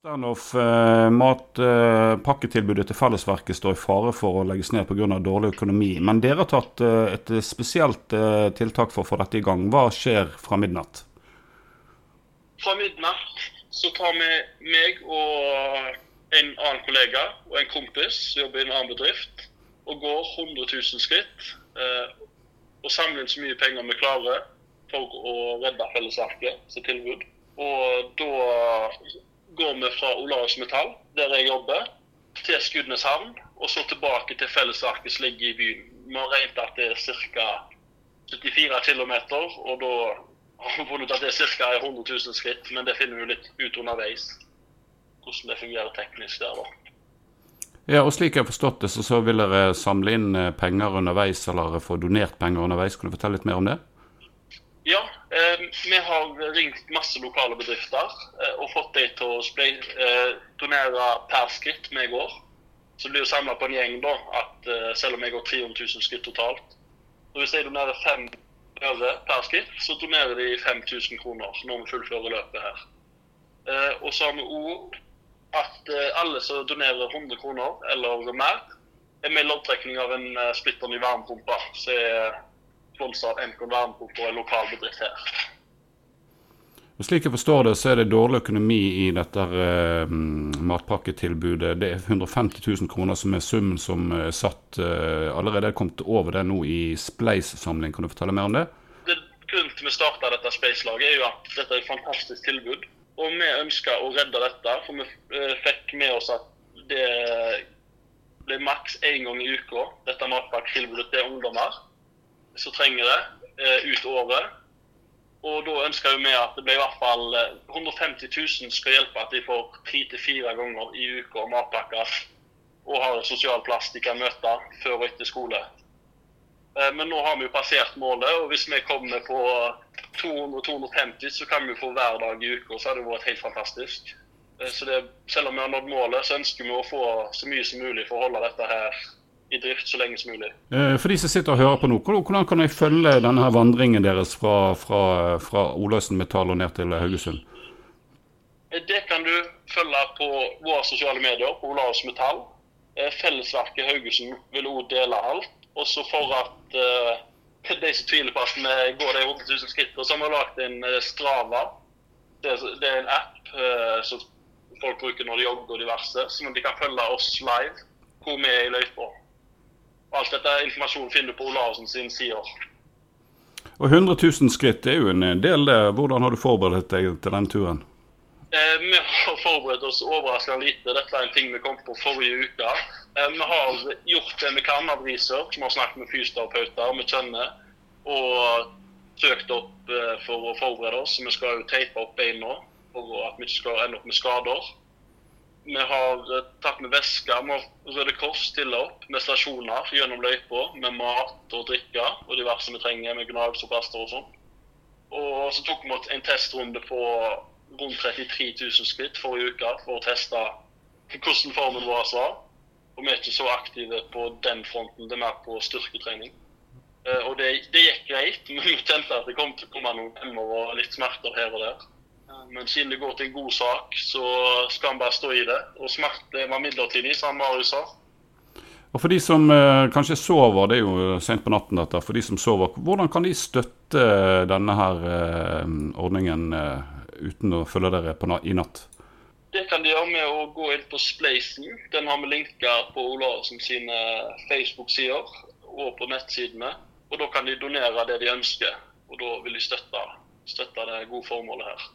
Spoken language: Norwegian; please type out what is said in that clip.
Sternhoff, eh, matpakketilbudet til Fellesverket står i fare for å legges ned pga. dårlig økonomi. Men dere har tatt eh, et spesielt eh, tiltak for å få dette i gang. Hva skjer fra midnatt? Fra midnatt så tar vi meg og en annen kollega og en kompis som jobber i en annen bedrift, og går 100 000 skritt. Og samler inn så mye penger vi klarer for å redde Fellesverket sitt tilbud. Og da går vi fra Olavs Metall, der jeg jobber, til Skudeneshavn. Og så tilbake til fellesarket som ligger i byen. Vi har regnet at det er ca. 74 km, og da har vi funnet ut at det er ca. 100 000 skritt. Men det finner vi litt ut underveis, hvordan det fungerer teknisk der, da. Ja, og Slik jeg har forstått det, så, så vil dere samle inn eh, penger underveis, eller få donert penger underveis. Kan du fortelle litt mer om det? Ja, eh, vi har ringt masse lokale bedrifter eh, og fått dem til å eh, donere per skritt vi går. Så det blir jo samla på en gjeng, da, at eh, selv om jeg går 300 000 skritt totalt. Så hvis jeg donerer fem øre per skritt, så donerer de 5000 kroner når vi fullfører løpet her. Og så har vi òg at alle som donerer 100 kroner eller mer, er med i loddtrekning av en splitter ny varmepumpe. Sponsa av MK Vernbo og en lokal bedrift her. Og Slik jeg forstår det, så er det dårlig økonomi i dette uh, matpakketilbudet. Det er 150 000 kroner som er summen som er satt. Uh, allerede er kommet over det nå i Spleis-samling. Kan du fortelle mer om det? det grunnen til vi starta dette Spleis-laget, er jo at dette er et fantastisk tilbud. Og vi ønska å redde dette, for vi uh, fikk med oss at det ble maks én gang i uka, dette matpakketilbudet til ungdommer som trenger det ut året. Og da ønsker vi at det blir i hvert fall 150 eh, 000 skal hjelpe at de får tre til fire ganger i uka matpakker og har en sosial plass de kan møte før og etter skole. Eh, men nå har vi jo passert målet, og hvis vi kommer på 200-250, så kan vi få hver dag i uka. Så hadde det vært helt fantastisk. Eh, så det, selv om vi har nådd målet, så ønsker vi å få så mye som mulig for å holde dette her i drift så lenge som mulig. Eh, for de som sitter og hører på nå, hvordan kan jeg følge denne her vandringen deres fra, fra, fra Olaussen Metall og ned til Haugesund? Eh, det kan du følge på våre sosiale medier, på Olaussen Metall. Eh, Fellesverket Haugesund vil òg dele alt. Også for at uh, de som tviler på at vi går de 100 000 skrittene, så har vi lagd en Strava. Det, det, er en app uh, som folk bruker når de jogger og diverse, sånn at de kan følge oss live hvor vi er i løypa. Alt dette informasjonen finner du på Olavsen sin sider. Og 100 000 skritt er jo en del. det. Hvordan har du forberedt deg til den turen? Eh, vi har forberedt oss overraskende lite. Dette er en ting vi kom på forrige uke. Eh, vi har gjort det vi kan av research. Vi har snakket med fysioterapeuter vi kjenner. Og søkt opp eh, for å forberede oss. Vi skal jo teipe opp beina for at vi ikke skal ende opp med skader. Vi har eh, tatt med væske. Vi har Røde Kors stiller opp med stasjoner gjennom løypa med mat og drikke og diverse vi trenger med gnags og sånn. Og så tok vi en testrunde på rundt 33 000 skritt forrige uke for å teste hvordan formen vår var. Og vi er ikke så aktive på den fronten, det er mer på styrketrening. Eh, og det, det gikk greit, men vi kjente at det kom til å komme noen hemmer og litt smerter her og der. Men siden det går til en god sak, så skal han bare stå i det. Og smerte var midlertidig, som Marius sa. Og For de som eh, kanskje sover, det er jo sent på natten dette, for de som sover, hvordan kan de støtte denne her eh, ordningen eh, uten å følge dere på, i natt? Det kan de gjøre med å gå inn på Spleisen. Den har vi linka på Olarsen sine Facebook-sider og på nettsidene. Og Da kan de donere det de ønsker, og da vil de støtte, støtte det gode formålet her.